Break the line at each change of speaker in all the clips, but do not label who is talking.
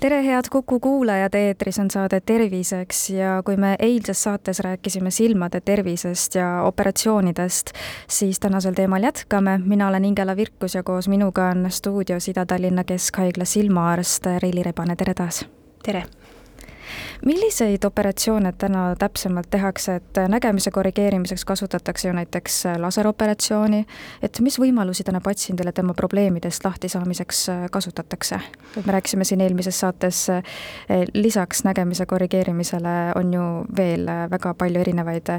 tere, head Kuku kuulajad, eetris on saade Terviseks ja kui me eilses saates rääkisime silmade tervisest ja operatsioonidest, siis tänasel teemal jätkame. mina olen Ingela Virkus ja koos minuga on stuudios Ida-Tallinna Keskhaigla silmaarst Reili Rebane, tere taas!
tere!
Milliseid operatsioone täna täpsemalt tehakse, et nägemise korrigeerimiseks kasutatakse ju näiteks laseroperatsiooni, et mis võimalusi täna patsiendile tema probleemidest lahtisaamiseks kasutatakse? et me rääkisime siin eelmises saates, lisaks nägemise korrigeerimisele on ju veel väga palju erinevaid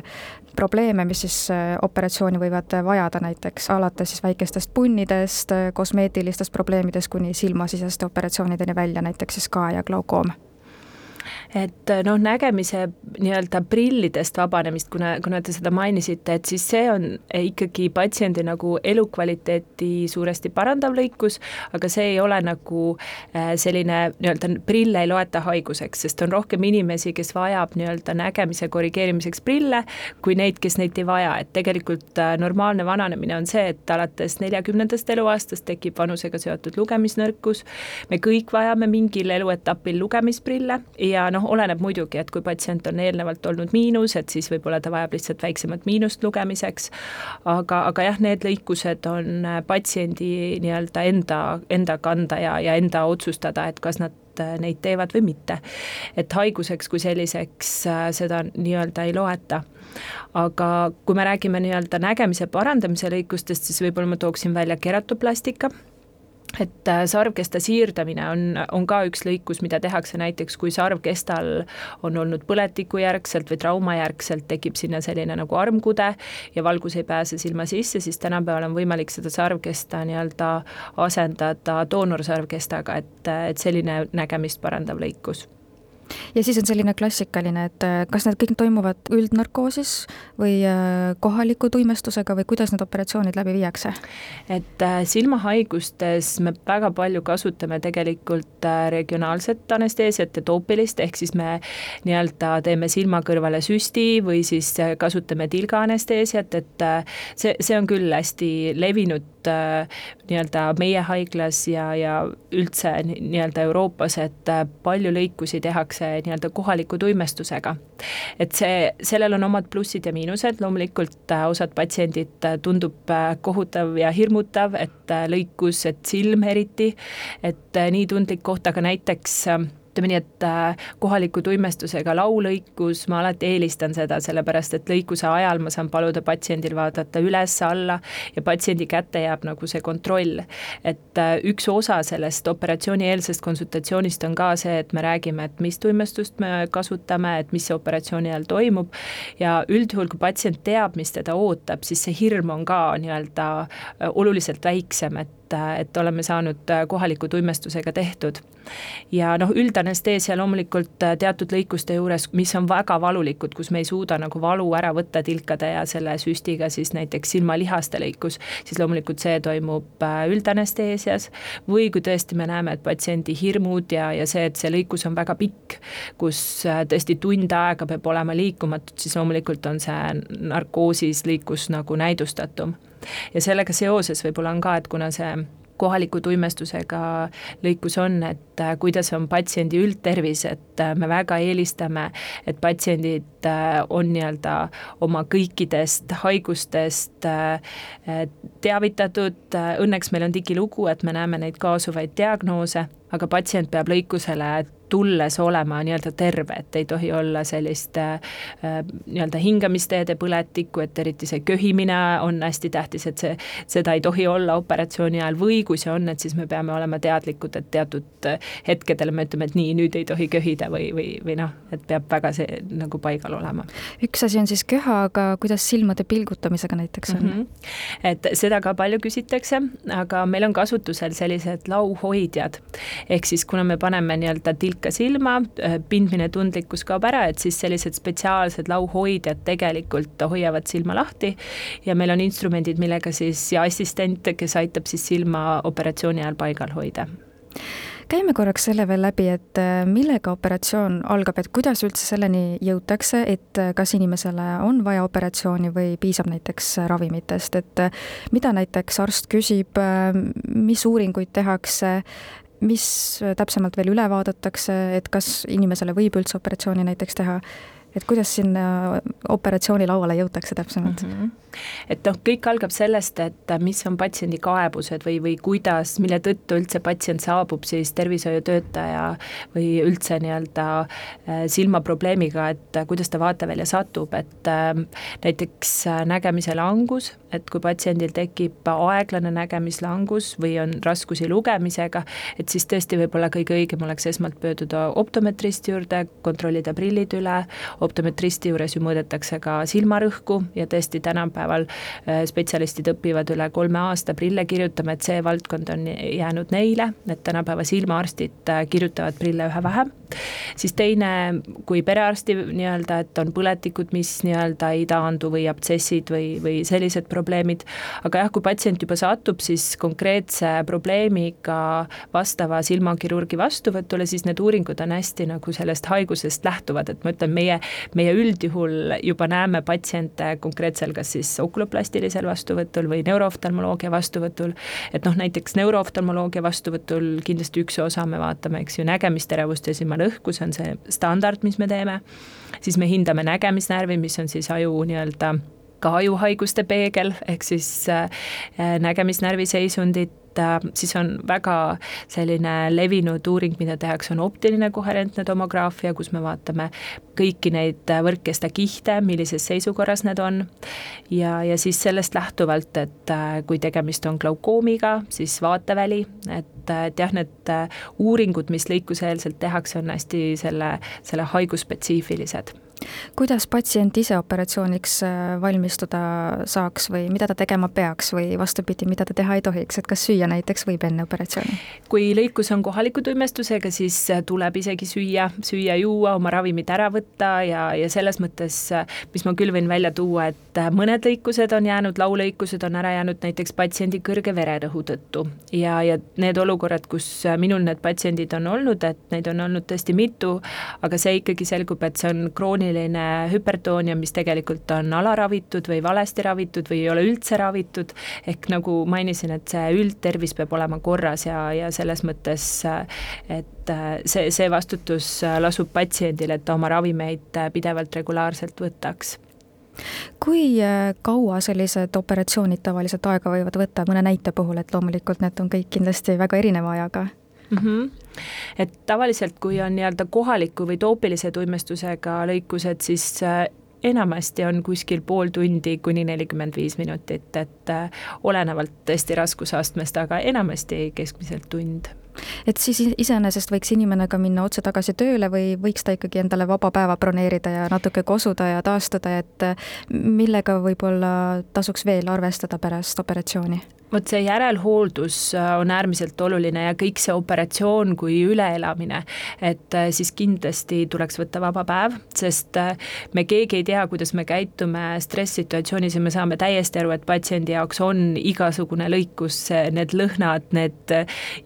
probleeme, mis siis operatsiooni võivad vajada, näiteks alates siis väikestest punnidest, kosmeetilistest probleemidest kuni silmasiseste operatsioonideni välja, näiteks siis ka ja glaukoom
et noh, nägemise nii-öelda prillidest vabanemist, kuna, kuna te seda mainisite, et siis see on ikkagi patsiendi nagu elukvaliteeti suuresti parandav lõikus, aga see ei ole nagu äh, selline nii-öelda prille ei loeta haiguseks, sest on rohkem inimesi, kes vajab nii-öelda nägemise korrigeerimiseks prille, kui neid, kes neid ei vaja, et tegelikult normaalne vananemine on see, et alates neljakümnendast eluaastast tekib vanusega seotud lugemisnõrkus, me kõik vajame mingil eluetapil lugemisprille ja noh, oleneb muidugi, et kui patsient on eelnevalt olnud miinus, et siis võib-olla ta vajab lihtsalt väiksemat miinust lugemiseks, aga, aga jah, need lõikused on äh, patsiendi nii-öelda enda, enda kanda ja, ja enda otsustada, et kas nad äh, neid teevad või mitte. et haiguseks kui selliseks äh, seda nii-öelda ei loeta. aga kui me räägime nii-öelda nägemise parandamise lõikustest, siis võib-olla ma tooksin välja keratoplastika et äh, sarvkesta siirdamine on, on ka üks lõikus, mida tehakse näiteks, kui sarvkestal on olnud põletikujärgselt või traumajärgselt, tekib sinna selline nagu armkude ja valgus ei pääse silma sisse, siis tänapäeval on võimalik seda sarvkesta nii-öelda asendada doonorsarvkestaga, et, et selline nägemist parandav lõikus
ja siis on selline klassikaline, et äh, kas need kõik toimuvad üldnarkoosis või äh, kohaliku tuimestusega või kuidas need operatsioonid läbi viiakse?
et äh, silmahaigustes me väga palju kasutame tegelikult regionaalset anesteesiat ja toopilist, ehk siis me nii-öelda teeme silma kõrvale süsti või siis kasutame tilgaanesteesiat, et see, see on küll hästi levinud nii-öelda meie haiglas ja, ja üldse nii-öelda Euroopas, et palju lõikusi tehakse nii-öelda kohaliku tuimestusega. et see, sellel on omad plussid ja miinused, loomulikult äh, osad patsiendid äh, tundub äh, kohutav ja hirmutav, et lõikus, et silm eriti, et nii tundlik koht, aga näiteks ütleme nii, et äh, kohaliku tuimestusega laulõikus, ma alati eelistan seda, sellepärast et lõikuse ajal ma saan paluda patsiendil vaadata üles-alla ja patsiendi kätte jääb nagu see kontroll. et äh, üks osa sellest operatsioonieelsest konsultatsioonist on ka see, et me räägime, et mis tuimestust me kasutame, et mis operatsiooni ajal toimub ja üldjuhul, kui patsient teab, mis teda ootab, siis see hirm on ka nii-öelda äh, oluliselt väiksem, et et, et oleme saanud äh, kohaliku tuimestusega tehtud. ja noh, üldanesteesia loomulikult äh, teatud lõikuste juures, mis on väga valulikud, kus me ei suuda nagu valu ära võtta tilkade ja selle süstiga siis näiteks silmalihaste lõikus, siis loomulikult see toimub äh, üldanesteesias või kui tõesti me näeme, et patsiendi hirmud ja, ja see, et see lõikus on väga pikk, kus tõesti tund aega peab olema liikumatud, siis loomulikult on see narkoosis lõikus nagu näidustatum ja sellega seoses võib-olla on ka, et kuna see kohaliku tuimestusega lõikus on, et äh, kuidas on patsiendi üldtervis, et äh, me väga eelistame, et patsiendid äh, on nii-öelda oma kõikidest haigustest teavitatud, õnneks meil on digilugu, et me näeme neid kaasuvaid diagnoose, aga patsient peab lõikusele tulles olema nii-öelda terve, et ei tohi olla sellist äh, nii-öelda hingamisteede põletikku, et eriti see köhimine on hästi tähtis, et see, seda ei tohi olla operatsiooni ajal või kui see on, et siis me peame olema teadlikud, et teatud hetkedel me ütleme, et nii, nüüd ei tohi köhida või, või, või noh, et peab väga see nagu paigal olema.
üks asi on siis köha, aga kuidas silmade pilgutamisega näiteks on mm?
-hmm. et seda ka palju küsitakse, aga meil on kasutusel sellised lauhoidjad, ehk siis kuna me paneme nii-öelda tilk nurka silma, pindmine tundlikkus kaob ära, et siis sellised spetsiaalsed lauhoidjad tegelikult hoiavad silma lahti. Ja meil on instrumendid, millega siis ja assistent, kes aitab siis silma operatsiooni ajal paigal hoida.
Käime korraks selle veel läbi, et äh, millega operatsioon algab, et kuidas üldse selleni jõutakse, et äh, kas inimesele on vaja operatsiooni või piisab näiteks ravimitest, et äh, mida näiteks arst küsib, mis uuringuid tehakse, mis täpsemalt veel üle vaadatakse, et kas inimesele võib üldse operatsiooni näiteks teha, et kuidas sinna operatsioonilauale jõutakse täpsemalt mm? -hmm
et noh, kõik algab sellest, et mis on patsiendi kaebused või, või kuidas, mille tõttu üldse patsient saabub siis tervishoiutöötaja või üldse nii-öelda äh, silmaprobleemiga, et kuidas ta vaatevälja satub, et äh, näiteks äh, nägemise langus, et kui patsiendil tekib aeglane nägemislangus või on raskusi lugemisega, et siis tõesti võib-olla kõige õigem oleks esmalt pöörduda optometristi juurde, kontrollida prillid üle, optometristi juures ju mõõdetakse ka silmarõhku ja tõesti tänapäeval äh, spetsialistid õpivad üle kolme aasta prille kirjutama, et see valdkond on jäänud neile, et tänapäeva silmaarstid äh, kirjutavad prille üha vähem. siis teine, kui perearsti nii-öelda, et on põletikud, mis nii-öelda ei taandu või abtsessid või, või sellised probleemid, aga jah, kui patsient juba satub siis konkreetse probleemiga vastava silmakirurgi vastuvõtule, siis need uuringud on hästi nagu sellest haigusest lähtuvad, et ma ütlen, meie, meie üldjuhul juba näeme patsiente konkreetsel kas siis okuloplastilisel vastuvõtul või neurooftalmoloogia vastuvõtul, et noh, näiteks neurooftalmoloogia vastuvõtul kindlasti üks osa me vaatame, eks ju, nägemisterevust ja silmalõhku, see on see standard, mis me teeme, siis me hindame nägemisnärvi, mis on siis aju nii-öelda ka ajuhaiguste peegel, ehk siis äh, nägemisnärvi seisundit, äh, siis on väga selline levinud uuring, mida tehakse, on optiline koherentne tomograafia, kus me vaatame kõiki neid võrkkesta kihte, millises seisukorras need on. ja, ja siis sellest lähtuvalt, et äh, kui tegemist on glaukoomiga, siis vaateväli, et, et jah, need uuringud, mis lõikuseelselt tehakse, on hästi selle, selle haigusspetsiifilised
kuidas patsient ise operatsiooniks äh, valmistuda saaks või mida ta tegema peaks või vastupidi, mida ta teha ei tohiks, et kas süüa näiteks võib enne operatsiooni?
kui lõikus on kohaliku tuimestusega, siis äh, tuleb isegi süüa, süüa-juua, oma ravimid ära võtta ja, ja selles mõttes, äh, mis ma küll võin välja tuua, et mõned lõikused on jäänud, laulõikused on ära jäänud näiteks patsiendi kõrge vererõhu tõttu ja, ja need olukorrad, kus minul need patsiendid on olnud, et neid on olnud tõesti mitu, aga see ikkagi selgub, et see on krooniline krooniline hüpertoonia, mis tegelikult on alaravitud või valesti ravitud või ei ole üldse ravitud, ehk nagu mainisin, et see üldtervis peab olema korras ja, ja selles mõttes, et see, see vastutus lasub patsiendil, et ta oma ravimeid pidevalt regulaarselt võtaks.
Kui kaua sellised operatsioonid tavaliselt aega võivad võtta, mõne näite puhul, et loomulikult need on kõik kindlasti väga erineva ajaga mm.
-hmm. et tavaliselt, kui on nii-öelda kohaliku või toopilise tuimestusega lõikused, siis äh, enamasti on kuskil pool tundi kuni nelikümmend viis minutit, et äh, olenevalt tõesti raskusastmest, aga enamasti keskmiselt tund
et siis iseenesest võiks inimene ka minna otse tagasi tööle või võiks ta ikkagi endale vaba päeva broneerida ja natuke kosuda ja taastuda, et äh, millega võib-olla tasuks veel arvestada pärast operatsiooni?
Vot see järelhooldus äh, on äärmiselt oluline ja kõik see operatsioon kui üleelamine, et äh, siis kindlasti tuleks võtta vaba päev, sest äh, me keegi ei tea, kuidas me käitume stresssituatsioonis ja me saame täiesti aru, et patsiendi jaoks on igasugune lõikus, need lõhnad, need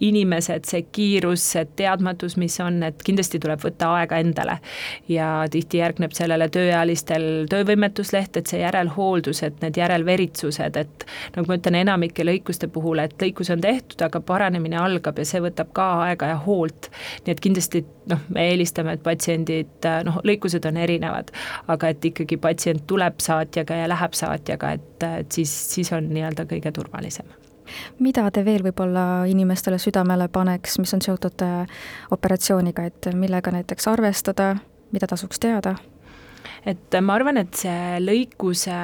inimesed, see kiirus, see teadmatus, mis on, et kindlasti tuleb võtta aega endale. ja tihti järgneb sellele tööealistel töövõimetusleht, et see järelhooldus, et need järelveritsused, et nagu ma ütlen, enamike lõikuste puhul, et lõikus on tehtud, aga paranemine algab ja see võtab ka aega ja hoolt. nii et kindlasti noh, me eelistame, et patsiendid noh, lõikused on erinevad, aga et ikkagi patsient tuleb saatjaga ja läheb saatjaga, et, et siis, siis on nii-öelda kõige turvalisem
mida te veel võib-olla inimestele südamele paneks, mis on seotud äh, operatsiooniga, et millega näiteks arvestada, mida tasuks teada?
Et ma arvan, et see lõikuse,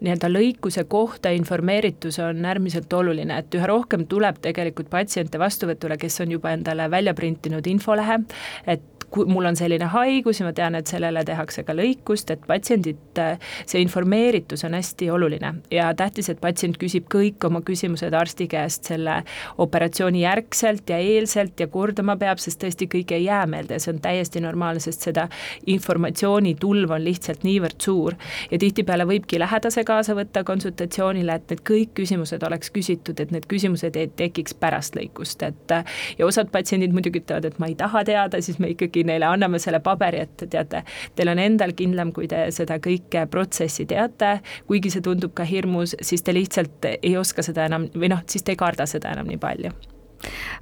nii-öelda lõikuse kohta informeeritus on äärmiselt oluline, et üha rohkem tuleb tegelikult patsiente vastuvõtule, kes on juba endale välja printinud infolehe, et kui mul on selline haigus ja ma tean, et sellele tehakse ka lõikust, et patsiendid, see informeeritus on hästi oluline ja tähtis, et patsient küsib kõik oma küsimused arsti käest selle operatsiooni järgselt ja eelselt ja kordama peab, sest tõesti kõik ei jää meelde ja see on täiesti normaalne, sest seda informatsioonitulv on lihtsalt niivõrd suur. ja tihtipeale võibki lähedase kaasa võtta konsultatsioonile, et need kõik küsimused oleks küsitud, et need küsimused ei tekiks pärast lõikust, et ja osad patsiendid muidugi ütlevad, et ma ei taha teada, siis me ikkagi neile anname selle paberi, et teate, teil on endal kindlam, kui te seda kõike protsessi teate, kuigi see tundub ka hirmus, siis te lihtsalt ei oska seda enam või noh, siis te ei karda seda enam nii palju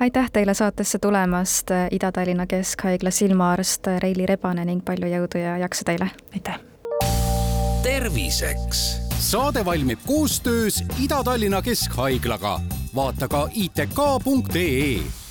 aitäh teile saatesse tulemast, Ida-Tallinna Keskhaigla silmaarst Reili Rebane ning palju jõudu ja jaksu teile!
aitäh!
terviseks saade valmib koostöös Ida-Tallinna Keskhaiglaga. vaata ka itk.ee